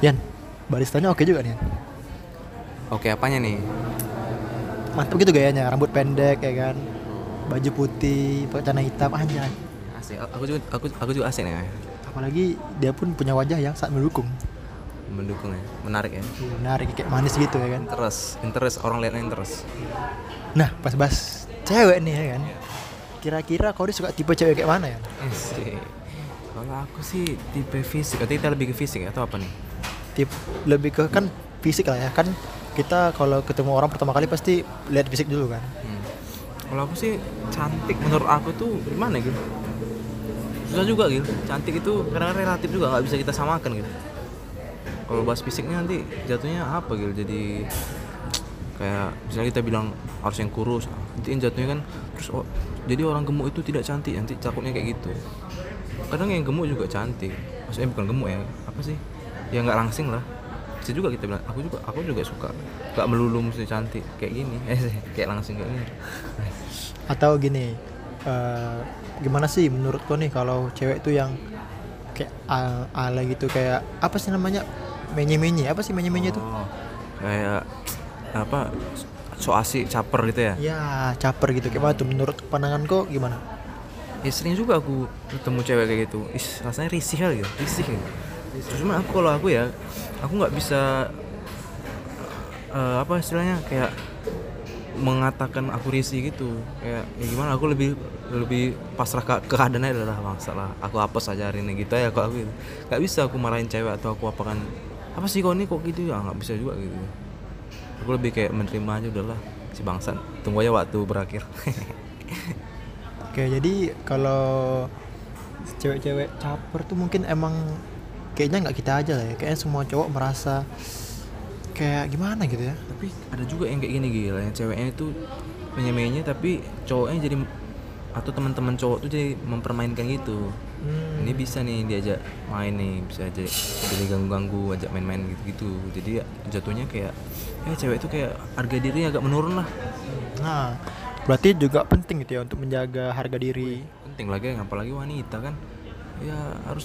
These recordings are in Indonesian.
Yan, baristanya oke juga nih. Oke, apanya nih? Mantap gitu gayanya, rambut pendek ya kan. Baju putih, pakai celana hitam anjay. Asik. Aku juga aku aku juga asik nih. Apalagi dia pun punya wajah yang sangat mendukung. Mendukung ya. Menarik ya. Menarik kayak manis gitu ya kan. Interest, interest orang lihatnya interest. Nah, pas bahas cewek nih ya kan. Kira-kira kau suka tipe cewek kayak mana ya? Asik. Kalau aku sih tipe fisik, atau kita lebih ke fisik atau apa nih? Tip lebih ke kan fisik lah ya kan. Kita kalau ketemu orang pertama kali pasti lihat fisik dulu kan. Hmm. Kalau aku sih cantik menurut aku tuh gimana gitu? Susah juga gitu. Cantik itu kadang relatif juga nggak bisa kita samakan gitu. Kalau bahas fisiknya nanti jatuhnya apa gitu? Jadi kayak misalnya kita bilang harus yang kurus, nanti jatuhnya kan terus oh, jadi orang gemuk itu tidak cantik, nanti takutnya kayak gitu. Kadang yang gemuk juga cantik. Maksudnya bukan gemuk ya, apa sih? Ya nggak langsing lah. Bisa juga kita bilang, aku juga aku juga suka. Gak melulu mesti cantik kayak gini, kayak langsing kayak gini. Atau gini, eh, gimana sih menurut kau nih kalau cewek tuh yang kayak al- ala gitu kayak apa sih namanya menye-menye apa sih menye-menye tuh? Oh, kayak apa so asik caper gitu ya Ya caper gitu kayak mana tuh menurut pandangan kau gimana? ya sering juga aku ketemu cewek kayak gitu is rasanya risih kali gitu risih gitu cuma aku kalau aku ya aku nggak bisa eh, apa istilahnya kayak mengatakan aku risih gitu. Kayak ya gimana aku lebih lebih pasrah ke keadaannya adalah bangsa lah aku hapus aja hari ini gitu ya kok aku gitu. nggak bisa aku marahin cewek atau aku apakan apa sih kok ini kok gitu? Ya nggak bisa juga gitu. Aku lebih kayak menerima aja udahlah si bangsat tunggu aja waktu berakhir. Oke jadi kalau cewek-cewek caper tuh mungkin emang kayaknya nggak kita aja lah ya. Kayaknya semua cowok merasa kayak gimana gitu ya. Tapi ada juga yang kayak gini gila. Yang ceweknya itu penyemainya tapi cowoknya jadi atau teman-teman cowok tuh jadi mempermainkan gitu. Hmm. ini bisa nih diajak main nih bisa aja jadi ganggu-ganggu ajak main-main gitu-gitu. Jadi ya jatuhnya kayak ya cewek itu kayak harga diri agak menurun lah. Nah, berarti juga penting gitu ya untuk menjaga harga diri. penting lagi apalagi wanita kan ya harus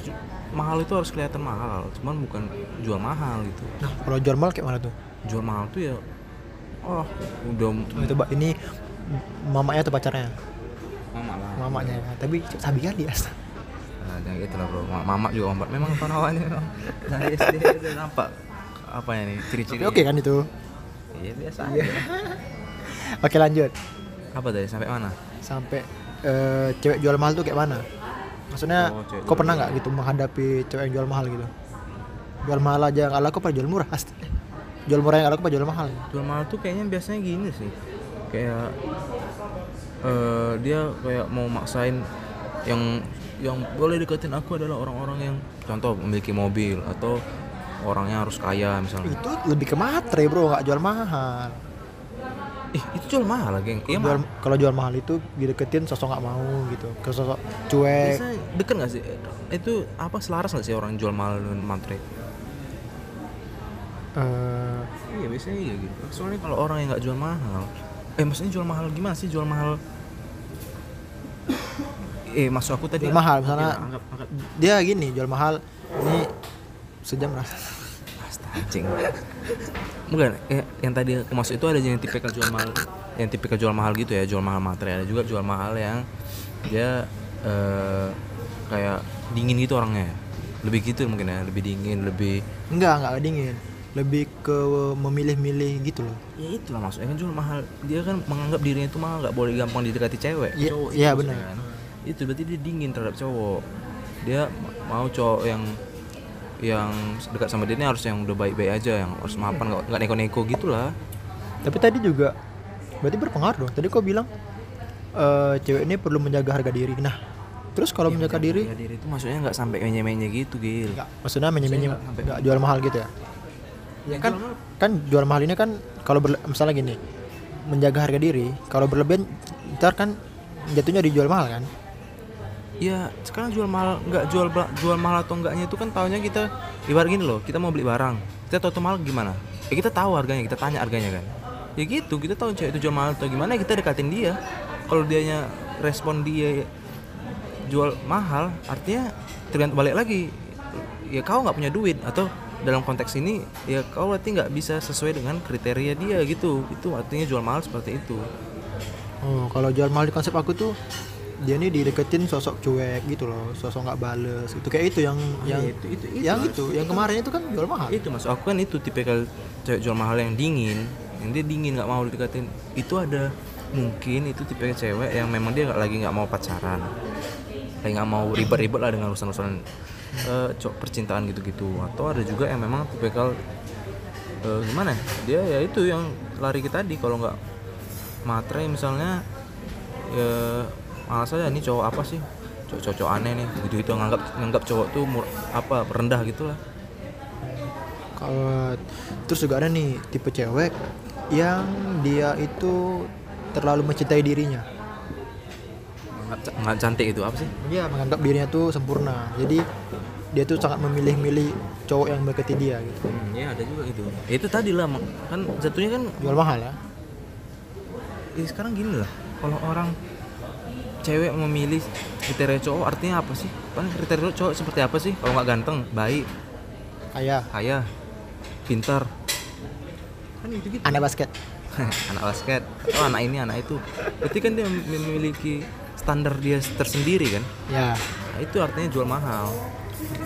mahal itu harus kelihatan mahal cuman bukan jual mahal gitu Nah, kalau jual mahal kayak mana tuh? jual mahal tuh ya oh udah Coba coba ini mamanya atau pacarnya? mama lah Mamanya. Tapi sabi kali ya. Nah, jangan gitu lah bro, Ma- mama juga ombak. Memang memang dari SD udah nampak apa ya nih ciri-ciri. Oke kan itu? Iya biasa aja. Oke lanjut. Apa tadi sampai mana? Sampai eh, cewek jual mahal tuh kayak mana? Maksudnya, Oh, cewek kau pernah nggak gitu menghadapi cewek yang jual mahal gitu? Jual mahal aja yang ala kau pada jual murah. Ast- Jual murah yang ala kau pada jual mahal. Jual mahal tuh kayaknya biasanya gini sih. Kayak eh dia kayak mau maksain yang yang boleh deketin aku adalah orang-orang yang contoh memiliki mobil atau orangnya harus kaya misalnya. Itu lebih ke matre bro, nggak jual mahal. Ih, itu jual mahal lagi. Iya Jual- mahal. kalau jual mahal itu dideketin sosok nggak mau gitu, ke sosok cuek. Biasanya deket gak sih? Itu apa selaras gak sih orang jual mahal dengan matre? Eh, Iya biasanya iya gitu. Soalnya kalau orang yang nggak jual mahal, eh maksudnya jual mahal gimana sih jual mahal? Eh maksud aku tadi Jual mahal, misalnya- Iya, anggap, anggap. dia gini jual mahal ini sejam rasa Astaga. Bukan, eh, yang tadi aku maksud itu ada yang tipikal jual mahal, yang tipikal jual mahal gitu ya, jual mahal materi. Ada juga jual mahal yang dia eh, kayak dingin gitu orangnya. Lebih gitu mungkin ya, lebih dingin, lebih enggak enggak dingin lebih ke memilih-milih gitu loh ya itulah maksudnya kan jual mahal dia kan menganggap dirinya itu mahal nggak boleh gampang didekati cewek Iya, cowok iya, benar. kan. itu berarti dia dingin terhadap cowok dia mau cowok yang yang dekat sama dia ini harus yang udah baik-baik aja yang harus mapan nggak neko-neko gitulah. Tapi tadi juga berarti berpengaruh dong. Tadi kau bilang eh cewek ini perlu menjaga harga diri. Nah terus kalau menjaga diri? Harga diri itu maksudnya nggak sampai menye-menye gitu gil. Enggak maksudnya menye-menye nggak jual mahal gitu ya? Ya kan kan jual mahal ini kan kalau misalnya gini menjaga harga diri kalau berlebihan ntar kan jatuhnya dijual mahal kan ya sekarang jual mahal nggak jual jual mahal atau enggaknya itu kan tahunya kita ibarat gini loh kita mau beli barang kita tahu tuh mahal gimana? Ya kita tahu harganya kita tanya harganya kan. Ya gitu kita tahu cewek itu jual mahal atau gimana ya kita dekatin dia. Kalau dianya respon dia jual mahal artinya tergantung balik lagi. Ya kau nggak punya duit atau dalam konteks ini ya kau berarti nggak bisa sesuai dengan kriteria dia gitu. Itu artinya jual mahal seperti itu. Oh, kalau jual mahal di konsep aku tuh dia nih dideketin sosok cuek gitu loh, sosok nggak bales. Itu kayak itu yang yang iya, itu- itu- itu, yang Mas. itu, yang kemarin itu kan jual mahal. itu mas aku kan itu tipikal cewek jual mahal yang dingin yang dia dingin nggak mau didekatin itu ada mungkin itu tipe cewek yang memang dia nggak lagi nggak mau pacaran kayak nggak mau ribet-ribet lah dengan urusan-urusan cowok percintaan gitu-gitu atau ada juga yang memang tipikal eh, gimana ya? dia ya itu yang lari ke tadi kalau nggak matre misalnya ya malas aja ini cowok apa sih cowok-cowok aneh nih gitu-gitu nganggap nganggap cowok tuh mur- apa rendah gitulah Kalau terus juga ada nih tipe cewek yang dia itu terlalu mencintai dirinya. nggak ca- nggak cantik itu apa sih Dia menganggap dirinya tuh sempurna. Jadi dia tuh sangat memilih-milih cowok yang mendekati dia gitu. ya ada juga itu itu tadi lah kan jatuhnya kan Jual mahal ya. ya sekarang gini lah kalau orang cewek memilih kriteria cowok artinya apa sih? Kan kriteria cowok seperti apa sih? Kalau nggak ganteng baik. Kayak kaya pintar. Kan itu gitu anak basket. anak basket. Atau anak ini anak itu. Berarti kan dia memiliki standar dia tersendiri kan? Ya. nah, itu artinya jual mahal.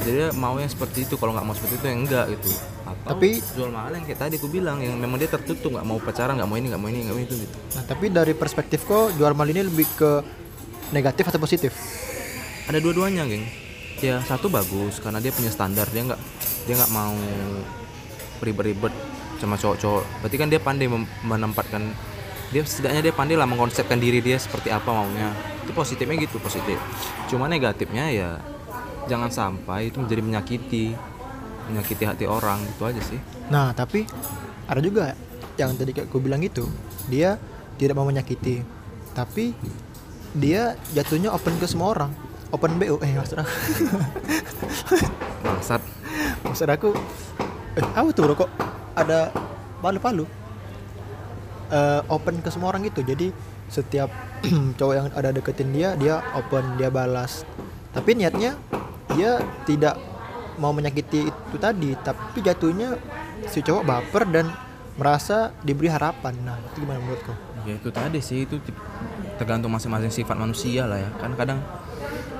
Jadi mau yang seperti itu. Kalau nggak mau seperti itu ya enggak gitu. Atau Tapi- jual mahal yang kayak tadi aku bilang yang memang dia tertutup nggak mau pacaran nggak mau ini nggak mau ini nggak mau itu gitu. Nah, tapi dari perspektif kok jual mahal ini lebih ke negatif atau positif? ada dua-duanya geng. Ya satu bagus karena dia punya standar. Dia nggak dia nggak mau ribet-ribet sama cowok-cowok. Berarti kan dia pandai menempatkan dia setidaknya dia pandai lah mengkonsepkan diri dia seperti apa maunya. Itu positifnya gitu positif. Cuma negatifnya ya jangan sampai itu menjadi menyakiti menyakiti hati orang. Itu aja sih. Nah, tapi ada juga yang tadi kayak gue bilang itu, dia tidak mau menyakiti, tapi dia jatuhnya open ke semua orang. Open BO, eh maksud aku, bangsat maksud aku, eh apa tuh bro kok ada palu-palu? Eh, open ke semua orang gitu, jadi setiap cowok yang ada deketin dia, dia open, dia balas. Tapi niatnya dia tidak mau menyakiti itu tadi, tapi jatuhnya si cowok baper dan merasa diberi harapan. Nah, itu gimana menurut kau? ya itu tadi sih itu tergantung masing-masing sifat manusia lah ya. Kan kadang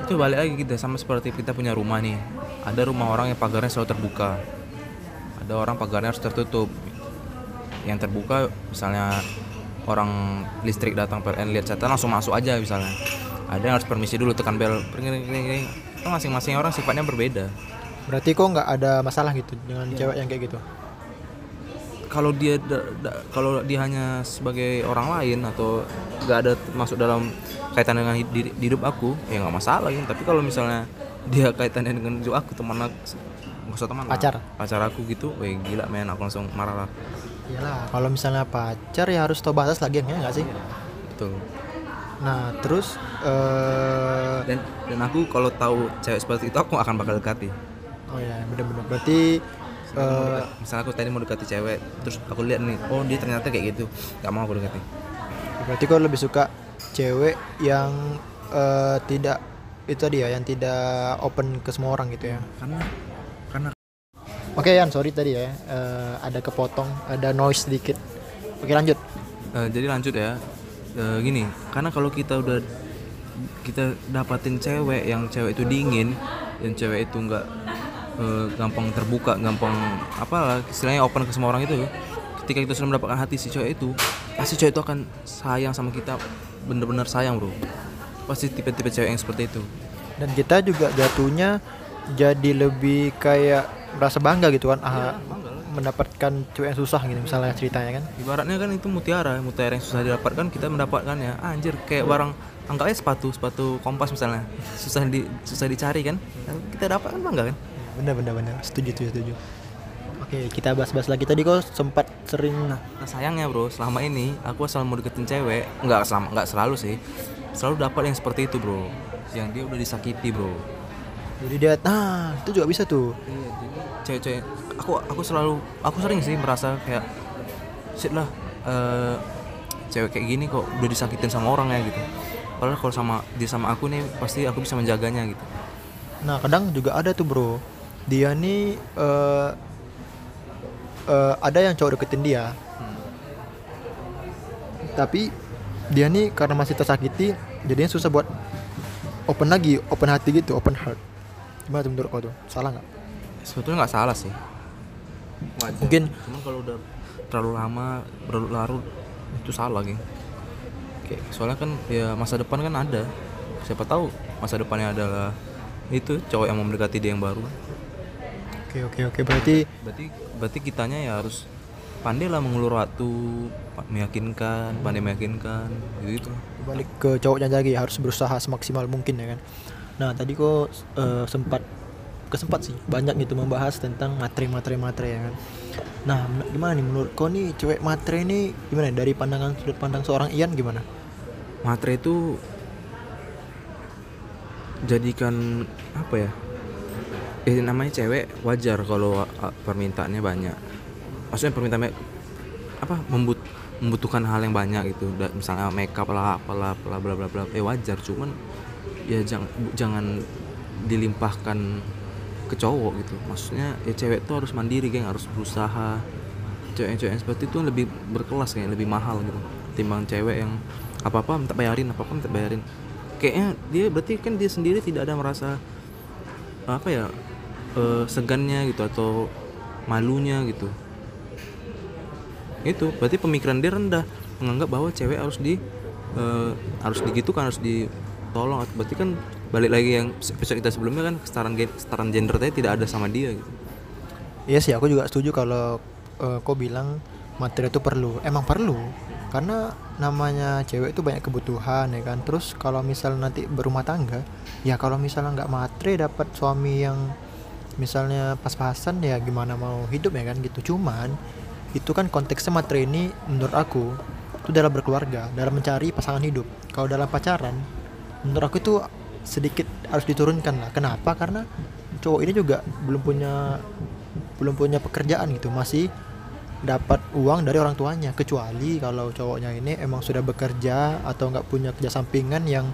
itu balik lagi kita sama seperti kita punya rumah nih. Ada rumah orang yang pagarnya selalu terbuka. Ada orang pagarnya harus tertutup. Yang terbuka misalnya orang listrik datang PLN lihat catatan langsung masuk aja misalnya. Ada yang harus permisi dulu tekan bel Kan masing-masing orang sifatnya berbeda. Berarti kok nggak ada masalah gitu dengan cewek yang kayak gitu? Kalau dia da- da- kalau dia hanya sebagai orang lain atau nggak ada masuk dalam kaitan dengan hid- di- hidup aku ya nggak masalah gitu tapi kalau misalnya dia kaitannya dengan hidup aku teman aku nggak usah teman lah. Pacar. pacar aku gitu weh gila men aku langsung marah lah Iyalah, kalau misalnya pacar ya harus tahu batas lagi ya nggak sih? betul Nah, terus eh dan dan aku kalau tahu cewek seperti itu aku akan bakal dekati oh ya, bener-bener. Berarti eh misalnya aku tadi mau dekati cewek terus aku lihat nih oh dia ternyata kayak gitu nggak mau aku dekati berarti kau lebih suka cewek yang eh, tidak itu tadi ya, yang tidak open ke semua orang gitu ya. karena karena Oke Yan, sorry tadi ya, eh, ada kepotong, ada noise sedikit. Oke lanjut. Eh, jadi lanjut ya Eh, gini karena kalau kita udah kita dapatin cewek yang cewek itu dingin yang cewek itu nggak eh, gampang terbuka gampang apalah istilahnya open ke semua orang itu. Ketika kita sudah mendapatkan hati si cewek itu pasti cewek itu akan sayang sama kita bener-bener sayang bro. Pasti tipe-tipe cewek yang seperti itu. Dan kita juga jatuhnya jadi lebih kayak merasa bangga gitu kan, ah, mendapatkan cewek yang susah gitu misalnya ceritanya kan. ibaratnya kan itu mutiara mutiara yang susah didapatkan kita mendapatkan ya anjir kayak barang anggapnya sepatu sepatu kompas misalnya susah di susah dicari kan. Kita dapat kan bangga kan Bener bener bener, setuju setuju setuju. Oke kita bahas-bahas lagi. Tadi kok sempat sering nah. Sayangnya bro. Selama ini aku asal mau deketin cewek nggak selama nggak selalu sih. Selalu dapat yang seperti itu bro. Yang dia udah disakiti bro. Jadi dia, nah itu juga bisa tuh. iya jadi cewek-cewek aku aku selalu aku sering sih merasa kayak shit lah eh, cewek kayak gini kok udah disakitin sama orang ya gitu. Padahal kalau sama dia sama aku nih pasti aku bisa menjaganya gitu. Nah kadang juga ada tuh bro, dia nih eh, eh, ada yang cowok deketin dia. Tapi dia nih karena masih tersakiti jadinya susah buat open lagi open hati gitu open heart. Gimana tuh menurut kau tuh? Salah nggak? Sebetulnya nggak salah sih. Wajar. Mungkin- cuman kalau udah terlalu lama berlarut itu salah geng. Kayak soalnya kan ya masa depan kan ada. Siapa tahu masa depannya adalah itu cowok yang mau mendekati dia yang baru oke oke oke. Berarti berarti berarti kitanya ya harus pandai lah mengulur waktu meyakinkan pandai meyakinkan gitu gitu balik ke cowoknya lagi harus berusaha semaksimal mungkin ya kan? Nah tadi kok eh, sempat kesempat sih banyak gitu membahas tentang materi-materi materi ya kan? Nah gimana nih menurut kau nih cewek materi ini gimana dari pandangan sudut pandang seorang Ian gimana? Matre itu jadikan apa ya eh namanya cewek wajar kalau permintaannya banyak. Maksudnya permintaannya apa membut membutuhkan hal yang banyak gitu. Misalnya makeup lah apalah apalah bla bla bla. Eh wajar cuman ya jangan jangan dilimpahkan ke cowok gitu. Maksudnya ya cewek tuh harus mandiri geng harus berusaha. Cewek-cewek yang seperti itu lebih berkelas kayak lebih mahal gitu. Timbang cewek yang apa apa minta bayarin apa apa minta bayarin. Kayaknya dia berarti kan dia sendiri tidak ada merasa apa ya eh, segannya gitu atau malunya gitu. Itu berarti pemikiran dia rendah menganggap bahwa cewek harus di eh, harus digitukan harus ditolong. Berarti kan balik lagi yang episode kita sebelumnya kan kesetaraan kesetaraan gender tadi tidak ada sama dia gitu. Iya sih aku juga setuju kalau eh, kau bilang materi itu perlu. Emang perlu karena namanya cewek itu banyak kebutuhan ya kan? Terus kalau misal nanti berumah tangga ya kalau misalnya nggak materi dapat suami yang misalnya pas-pasan ya gimana mau hidup ya kan? Gitu. Cuman itu kan konteksnya materi ini menurut aku itu dalam berkeluarga dalam mencari pasangan hidup. Kalau dalam pacaran menurut aku itu sedikit harus diturunkan lah. Kenapa? Karena cowok ini juga belum punya belum punya pekerjaan gitu. Masih dapat uang dari orang tuanya. Kecuali kalau cowoknya ini emang sudah bekerja atau nggak punya kerja sampingan yang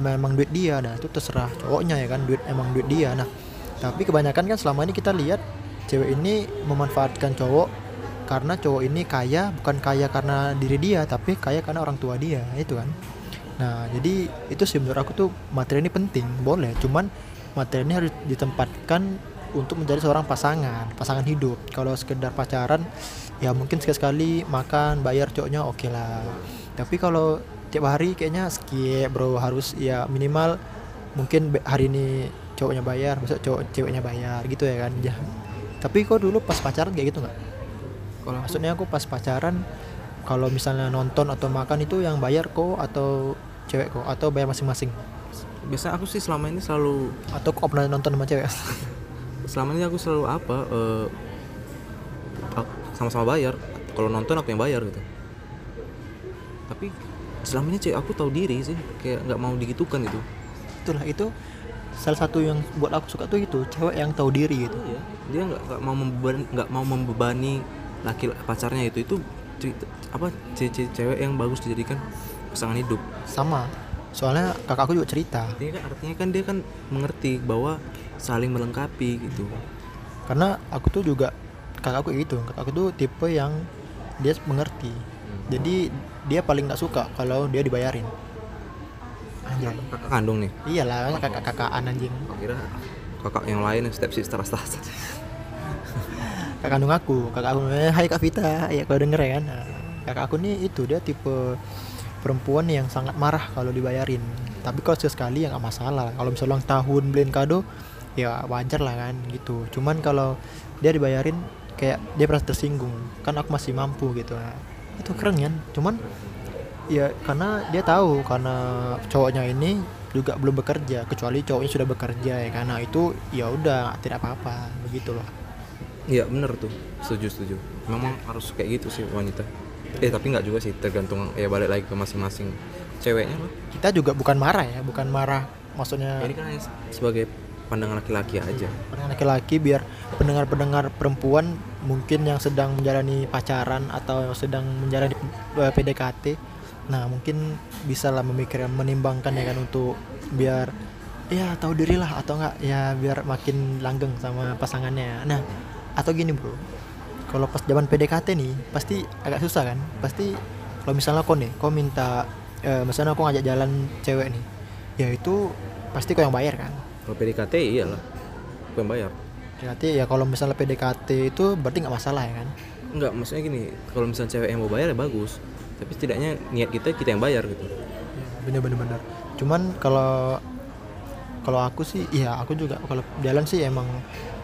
emang emang duit dia. Nah itu terserah cowoknya ya kan duit emang duit dia. Nah tapi kebanyakan kan selama ini kita lihat cewek ini memanfaatkan cowok karena cowok ini kaya bukan kaya karena diri dia tapi kaya karena orang tua dia itu kan. Nah jadi itu sih menurut aku tuh materi ini penting boleh. Cuman materi ini harus ditempatkan untuk menjadi seorang pasangan pasangan hidup. Kalau sekedar pacaran ya mungkin sekali-sekali makan bayar cowoknya oke lah. Tapi kalau tiap hari kayaknya skip bro. Harus ya minimal mungkin hari ini cowoknya bayar besok cowok ceweknya bayar gitu ya kan. Ya tapi kok dulu pas pacaran kayak gitu nggak? Kalau maksudnya aku pas pacaran kalau misalnya nonton atau makan itu yang bayar kok atau cewek kok? Atau bayar masing-masing? Biasanya aku sih selama ini selalu atau kok pernah nonton sama cewek selama ini aku selalu apa aku sama-sama bayar. Kalau nonton aku yang bayar gitu. Tapi selama ini cewek aku tahu diri sih. Kayak nggak mau digitukan gitu. Itulah itu salah satu yang buat aku suka tuh itu cewek yang tahu diri gitu. Iya, dia nggak nggak mau membebani nggak mau membebani laki pacarnya itu. Itu cerita, apa ce- ce- cewek yang bagus dijadikan pasangan hidup. sama soalnya kakakku juga cerita. Dia kan artinya kan dia kan mengerti bahwa saling melengkapi gitu. karena aku tuh juga kakakku gitu. Kakakku tuh tipe yang dia mengerti. Jadi dia paling nggak suka kalau dia dibayarin. Anjay Kakak kandung nih. iyalah kakak kakaan anjing. Kira kakak yang lain yang step sister kakak kandung aku. Kakak aku eh, hai kak Vita. Ya kalau denger ya kan? Nah, kakak aku nih itu dia tipe perempuan yang sangat marah kalau dibayarin. Tapi kalau sekali ya nggak masalah. Kalau misalnya ulang tahun beliin kado ya wajar lah kan gitu. Cuman kalau dia dibayarin kayak dia merasa tersinggung. Kan aku masih mampu gitu. Nah, itu keren kan? Cuman ya karena dia tahu karena cowoknya ini juga belum bekerja kecuali cowoknya sudah bekerja ya karena itu ya udah tidak apa-apa begitu loh Iya bener tuh, setuju setuju. Memang harus kayak gitu sih wanita. Eh tapi nggak juga sih, tergantung ya balik lagi ke masing-masing ceweknya lah. kita juga bukan marah ya bukan marah maksudnya Ini kan sebagai pandangan laki-laki aja. pendengar laki-laki biar pendengar-pendengar perempuan mungkin yang sedang menjalani pacaran atau sedang menjalani eh, PDKT nah mungkin bisa lah memikirkan menimbangkan ya kan untuk biar ya tahu diri lah atau enggak ya biar makin langgeng sama pasangannya nah atau gini bro kalau pas zaman PDKT nih pasti agak susah kan? Pasti kalau misalnya kau nih kau minta eh, misalnya kau ngajak jalan cewek nih ya itu pasti kau yang bayar kan? Kalau PDKT iyalah. Gue yang bayar. PDKT ya kalau misalnya PDKT itu berarti nggak masalah ya kan? Enggak maksudnya gini kalau misalnya cewek yang mau bayar ya bagus. Tapi setidaknya niat kita kita yang bayar gitu. Bener bener bener. Cuman kalau kalau aku sih iya aku juga kalau jalan sih emang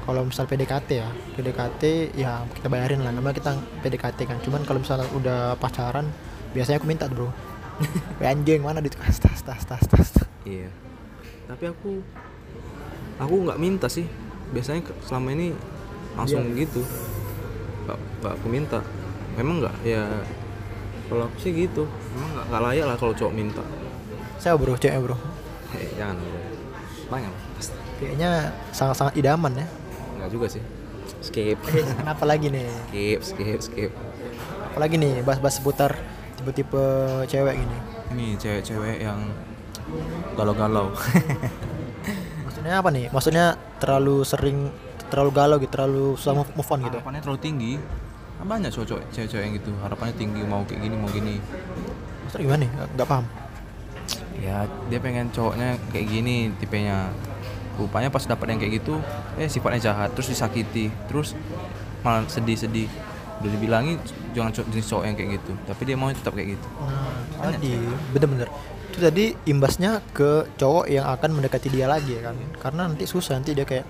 kalau misal PDKT ya. PDKT ya kita bayarin lah. Namanya kita PDKT kan. Cuman kalau misalnya udah pacaran biasanya aku minta bro. "Weh, anjing mana duit tas tas tas tas tas. Iya. Tapi aku aku nggak minta sih. Biasanya selama ini langsung gitu. Nggak nggak aku minta. Memang nggak? Ya kalau aku sih gitu. Memang nggak nggak layak lah kalau cowok minta. Saya bro. Cewek bro. Eh, jangan bro. banyak pasti. Kayaknya sangat sangat idaman ya nggak juga sih. Skip. Kenapa lagi nih? Skip skip skip. Apalagi nih bahas-bahas seputar tipe-tipe cewek gini? Ini cewek-cewek yang galau-galau. Maksudnya apa nih? Maksudnya terlalu sering terlalu galau gitu terlalu susah move, move on gitu? Harapannya terlalu tinggi. Kan banyak cowok cewek-cewek yang gitu. Harapannya tinggi mau kayak gini mau gini. Maksudnya gimana nih? Nggak paham. Ya dia pengen cowoknya kayak gini tipenya rupanya pas dapat yang kayak gitu eh sifatnya jahat terus disakiti terus malah sedih-sedih. Udah dibilangin jangan cowok jenis cowok yang kayak gitu tapi dia mau tetap kayak gitu. Nah, tadi bener-bener. Itu tadi imbasnya ke cowok yang akan mendekati dia lagi ya kan? Karena nanti susah nanti dia kayak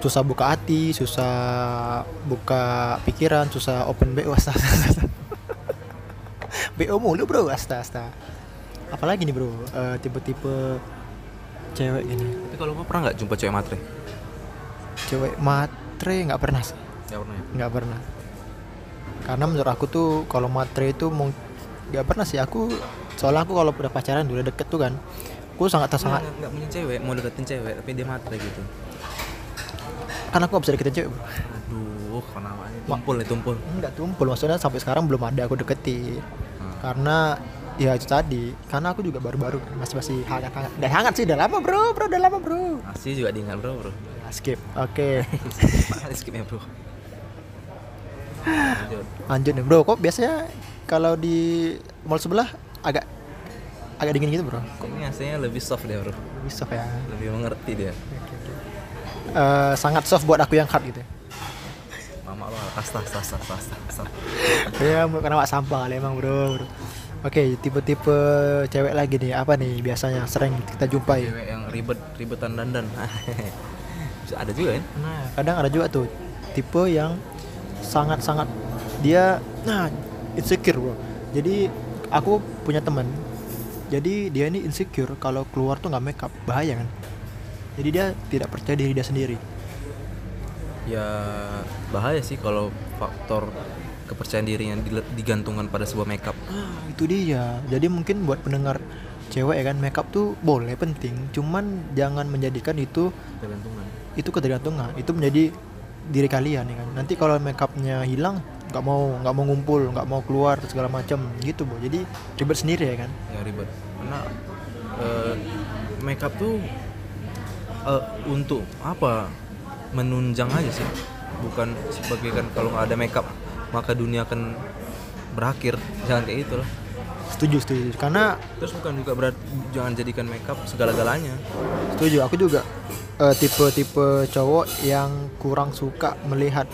susah buka hati susah buka pikiran susah open BO asta. BO mulu bro asta asta apalagi nih bro? Eh, tipe-tipe cewek ini. Tapi kalau kau pernah nggak jumpa cewek matre? Cewek matre nggak pernah sih. Nggak pernah ya? Nggak pernah. Karena menurut aku tuh kalau matre itu nggak pernah sih. Aku soalnya aku kalau udah pacaran udah deket tuh kan aku sangat sangat nggak punya cewek mau deketin cewek tapi dia matre gitu. Kan aku gak bisa deketin cewek bro. Aduh kenapa tumpul nih tumpul. Nggak tumpul. Maksudnya sampai sekarang belum ada aku deketi Hmm. karena ya itu tadi. Karena aku juga baru-baru kan, masih masih hangat hangat udah hangat sih udah lama bro bro udah lama bro. Masih juga diingat bro bro. Nah, skip. Oke. Mana skipnya bro? Lanjut. lanjut nih bro. Kok biasanya kalau di mall sebelah agak agak dingin gitu bro? Ini aslinya lebih soft deh bro? Bisa ya? Lebih mengerti dia. Eh, sangat soft buat aku yang hard gitu mama lo asta asta asta asta asta ya karena wak sampah kali emang bro, bro. Oke tipe-tipe cewek lagi nih. Apa nih biasanya sering kita jumpai? Cewek yang ribet ribetan dandan. Ada juga kan nah kadang ada juga tuh. Tipe yang sangat-sangat dia nah insecure bro. Jadi aku punya teman. Jadi dia ini insecure kalau keluar tuh nggak makeup bahaya kan? Jadi dia tidak percaya diri dia sendiri. Ya bahaya sih kalau faktor kepercayaan dirinya dile- digantungkan pada sebuah makeup. Ah itu dia. Jadi mungkin buat pendengar cewek ya kan makeup tuh boleh penting. Cuman jangan menjadikan itu kegantungan itu ketergantungan. Itu menjadi diri kalian ya kan. Nanti kalau makeupnya hilang nggak mau nggak mau ngumpul nggak mau keluar segala macam gitu bu. Jadi ribet sendiri ya kan? Ya ribet. Karena eh, makeup tuh eh, untuk apa? Menunjang aja sih. Bukan sebagai kan kalau nggak ada makeup maka dunia akan berakhir. Jangan kayak gitu lah setuju setuju. Karena terus bukan juga berat jangan jadikan makeup segala-galanya. Setuju aku juga eh, tipe-tipe cowok yang kurang suka melihat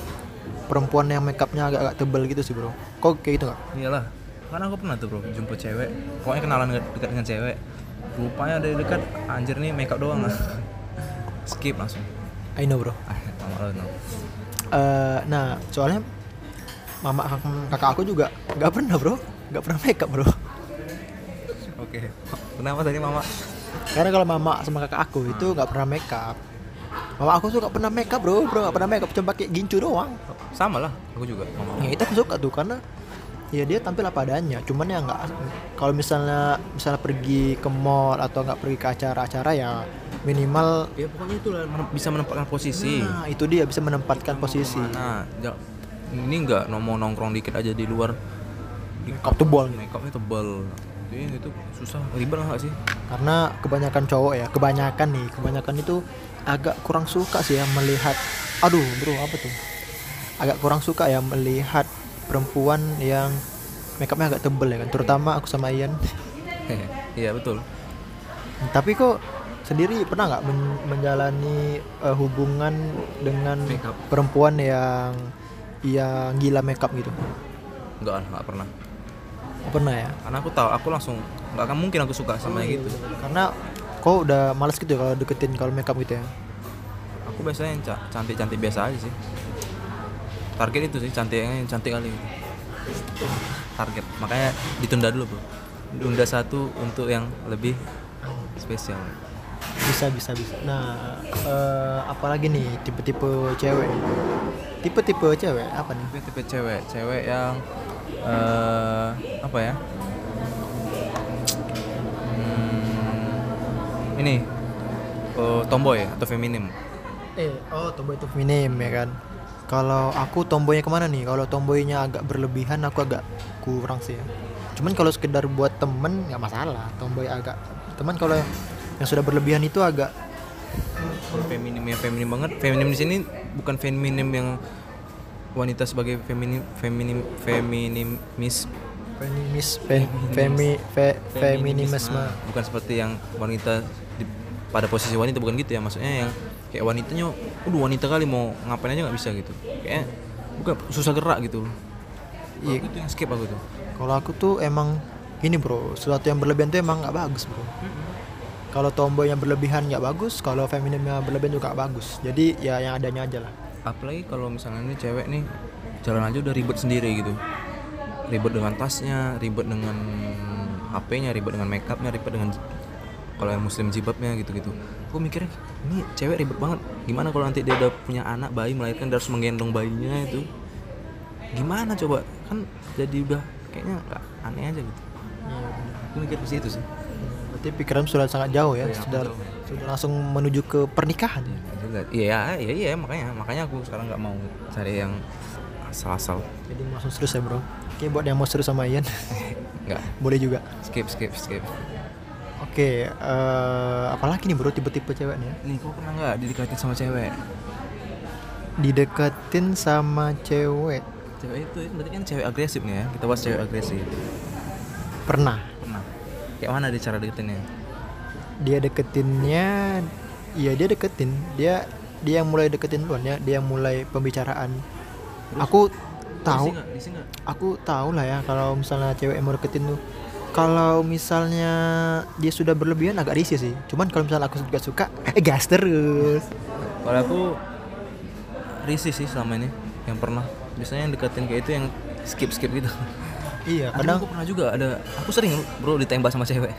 perempuan yang makeupnya agak-agak tebel gitu sih bro. Kok kayak gitu nggak iyalah. Karena aku pernah tuh bro jumpa cewek. Pokoknya kenalan dekat dengan cewek. Rupanya dari dekat anjir nih makeup doang. Lah skip langsung. I know bro. Lo no. Eh, nah soalnya mama kak- kakak aku juga nggak pernah bro. Nggak pernah makeup bro. Oke. Kenapa tadi mama? Karena kalau mama sama kakak aku itu nggak pernah makeup. Mama aku tuh nggak pernah makeup bro. Bro nggak pernah makeup. Cuma pakai gincu doang. Sama lah aku juga mama. Ya itu aku suka tuh karena ya dia tampil apa adanya. Cuman ya nggak kalau misalnya misalnya pergi ke mall atau nggak pergi ke acara-acara ya minimal ya pokoknya itu bisa menempatkan posisi. Nah itu dia bisa menempatkan posisi. Nah ini nggak ngomong nongkrong dikit aja di luar. Makeup tebal makeupnya tebal. Jadi itu susah. Ribet nggak sih? Karena kebanyakan cowok ya kebanyakan nih kebanyakan itu agak kurang suka sih ya melihat aduh bro apa tuh? Agak kurang suka ya melihat perempuan yang makeupnya agak tebel ya kan terutama aku sama Ian. Iya betul. Tapi kok sendiri pernah nggak men- menjalani eh, hubungan dengan Makeup. perempuan yang yang gila makeup gitu. Enggak nggak pernah. Oh, pernah ya? Karena aku tahu aku langsung nggak akan mungkin aku suka sama yang gitu karena kok udah males gitu ya kalau deketin kalau makeup gitu ya? Aku biasanya yang ca- cantik-cantik biasa aja sih. Target itu sih cantiknya yang cantik kali gitu. target makanya ditunda dulu bro tunda satu untuk yang lebih spesial bisa bisa bisa. Nah eh, apalagi nih tipe-tipe cewek tipe-tipe cewek apa nih? Tipe tipe cewek. Cewek yang eh apa ya? Hmm, ini. Oh, tomboy atau feminim? Eh oh tomboy itu feminim ya kan? Kalau aku tomboynya ke mana nih? Kalau tomboynya agak berlebihan aku agak kurang sih ya. Cuman kalau sekedar buat temen nggak masalah. Tomboy agak teman kalau yang sudah berlebihan itu agak Kalau feminim yang feminim banget. Feminim di sini bukan feminim yang wanita sebagai feminim feminim feminimis feminis fe, femi, fe, feminisme. Bukan seperti yang wanita di- pada posisi wanita bukan gitu ya. Maksudnya yang kayak wanitanya udah wanita kali mau ngapain aja nggak bisa gitu. Kayak bukan susah gerak gitu. Iya. iya itu yang skip aku tuh. Kalau aku tuh emang ini bro. Sesuatu yang berlebihan tuh emang nggak bagus bro kalau tomboy yang berlebihan nggak bagus kalau feminimnya berlebihan juga bagus. Jadi ya yang adanya aja lah. Apalagi kalau misalnya ini cewek nih jalan aja udah ribet sendiri gitu. Ribet dengan tasnya ribet dengan HP-nya ribet dengan makeupnya ribet dengan kalau yang muslim jilbabnya gitu-gitu. Aku mikirnya ini cewek ribet banget. Gimana kalau nanti dia udah punya anak bayi melahirkan dia harus menggendong bayinya itu? Gimana coba? Kan jadi udah kayaknya aneh aja gitu. Aku mikir ke situ sih berarti pikiran sudah sangat jauh ya Iya, sudah jauh. sudah langsung menuju ke pernikahan. Juga. Iya iya iya makanya makanya aku sekarang nggak mau cari yang asal-asal. Jadi langsung serius ya bro? Oke buat yang mau serius sama Ian. Nggak. Boleh juga. Skip skip skip. Oke eh, apalagi nih bro tipe-tipe cewek nih ya? Nih kau pernah nggak didekatin sama cewek? Dideketin sama cewek? Cewek itu berarti kan cewek agresif nih ya? Kita bahas cewek agresif. Pernah kayak mana dia cara deketinnya? Dia deketinnya iya dia deketin. Dia dia yang mulai deketin duluan ya. Dia yang mulai pembicaraan. Aku tahu. Diisi nggak? Diisi nggak? aku tahu lah ya kalau misalnya cewek yang mau deketin tuh. Kalau misalnya dia sudah berlebihan agak risih sih. Cuman kalau misalnya aku juga suka eh gas terus. Kalau aku risih sih selama ini yang pernah. Biasanya yang deketin kayak itu yang skip skip gitu iya kadang kadang aku pernah juga ada aku sering bro ditembak sama cewek.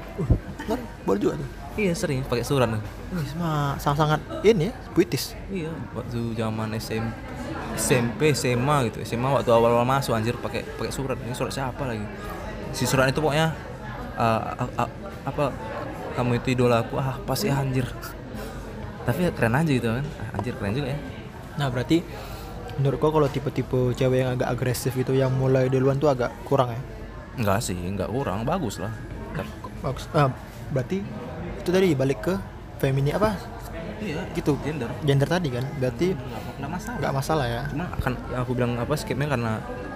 Nah, boleh juga tuh. Iya sering pakai surat Wih, sama sangat sangat ini ya puitis. Iya waktu zaman SM, SMP SMA gitu. SMA waktu awal-awal masuk anjir pakai pakai surat. Ini surat siapa lagi? Si surat itu pokoknya uh, a- a- apa kamu itu idola aku ah pasti anjir. Tapi ya keren aja gitu kan. Anjir keren juga ya. Nah berarti menurut kau kalau tipe-tipe cewek yang agak agresif itu yang mulai duluan tuh agak kurang ya? Enggak sih enggak kurang bagus lah. Bagus? Ah, berarti itu tadi balik ke femini apa? Iya gitu. gender. Gender tadi kan? Berarti enggak masalah. nggak masalah ya? Cuma akan yang aku bilang apa skipnya karena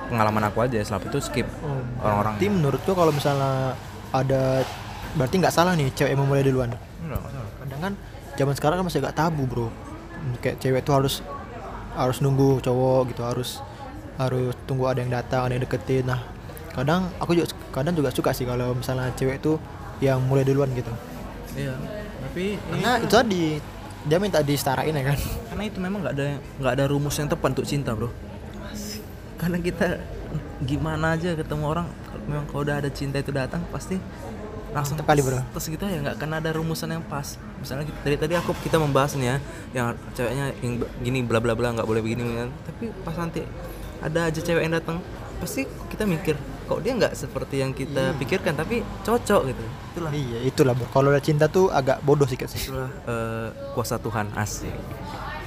pengalaman aku aja selama itu skip orang-orang. Berarti menurutku kalau misalnya ada berarti nggak salah nih cewek yang memulai duluan. enggak masalah Kadang kan zaman sekarang kan masih agak tabu bro. Kayak cewek tuh harus harus nunggu cowok gitu harus harus tunggu ada yang datang ada yang deketin. Nah kadang aku juga kadang juga suka sih kalau misalnya cewek tuh yang mulai duluan gitu. iya tapi Karena itu tadi dia minta disetarain ya kan. karena itu memang nggak ada nggak ada rumus yang tepat untuk cinta bro karena kita gimana aja ketemu orang memang kalau udah ada cinta itu datang pasti langsung kali, bro. terus kita ya nggak akan ada rumusan yang pas. Misalnya kita- dari tadi aku kita membahas nih ya yang ceweknya yang gini bla bla bla nggak boleh begini kan. Tapi pas nanti ada aja cewek yang datang pasti kita mikir kok dia nggak seperti yang kita pikirkan tapi cocok gitu. Itulah. Iya itulah bro. Kalau udah cinta tuh agak bodoh sih sih. itulah eh, kuasa Tuhan asik.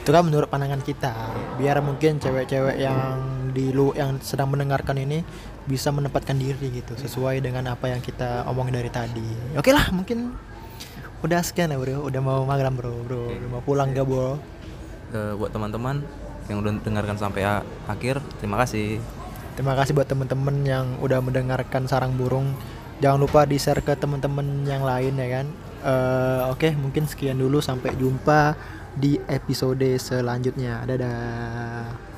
Itu kan menurut pandangan kita. Biar mungkin cewek-cewek yang di lu yang sedang mendengarkan ini bisa menempatkan diri gitu sesuai dengan apa yang kita omongin dari tadi oke lah mungkin udah sekian ya bro udah mau malam bro bro udah mau pulang gak bro Eh, buat teman-teman yang udah dengarkan sampai akhir terima kasih Terima kasih buat temen-temen yang udah mendengarkan sarang burung. Jangan lupa di share ke temen-temen yang lain ya kan. Eh, Oke, mungkin sekian dulu. Sampai jumpa di episode selanjutnya. Dadah.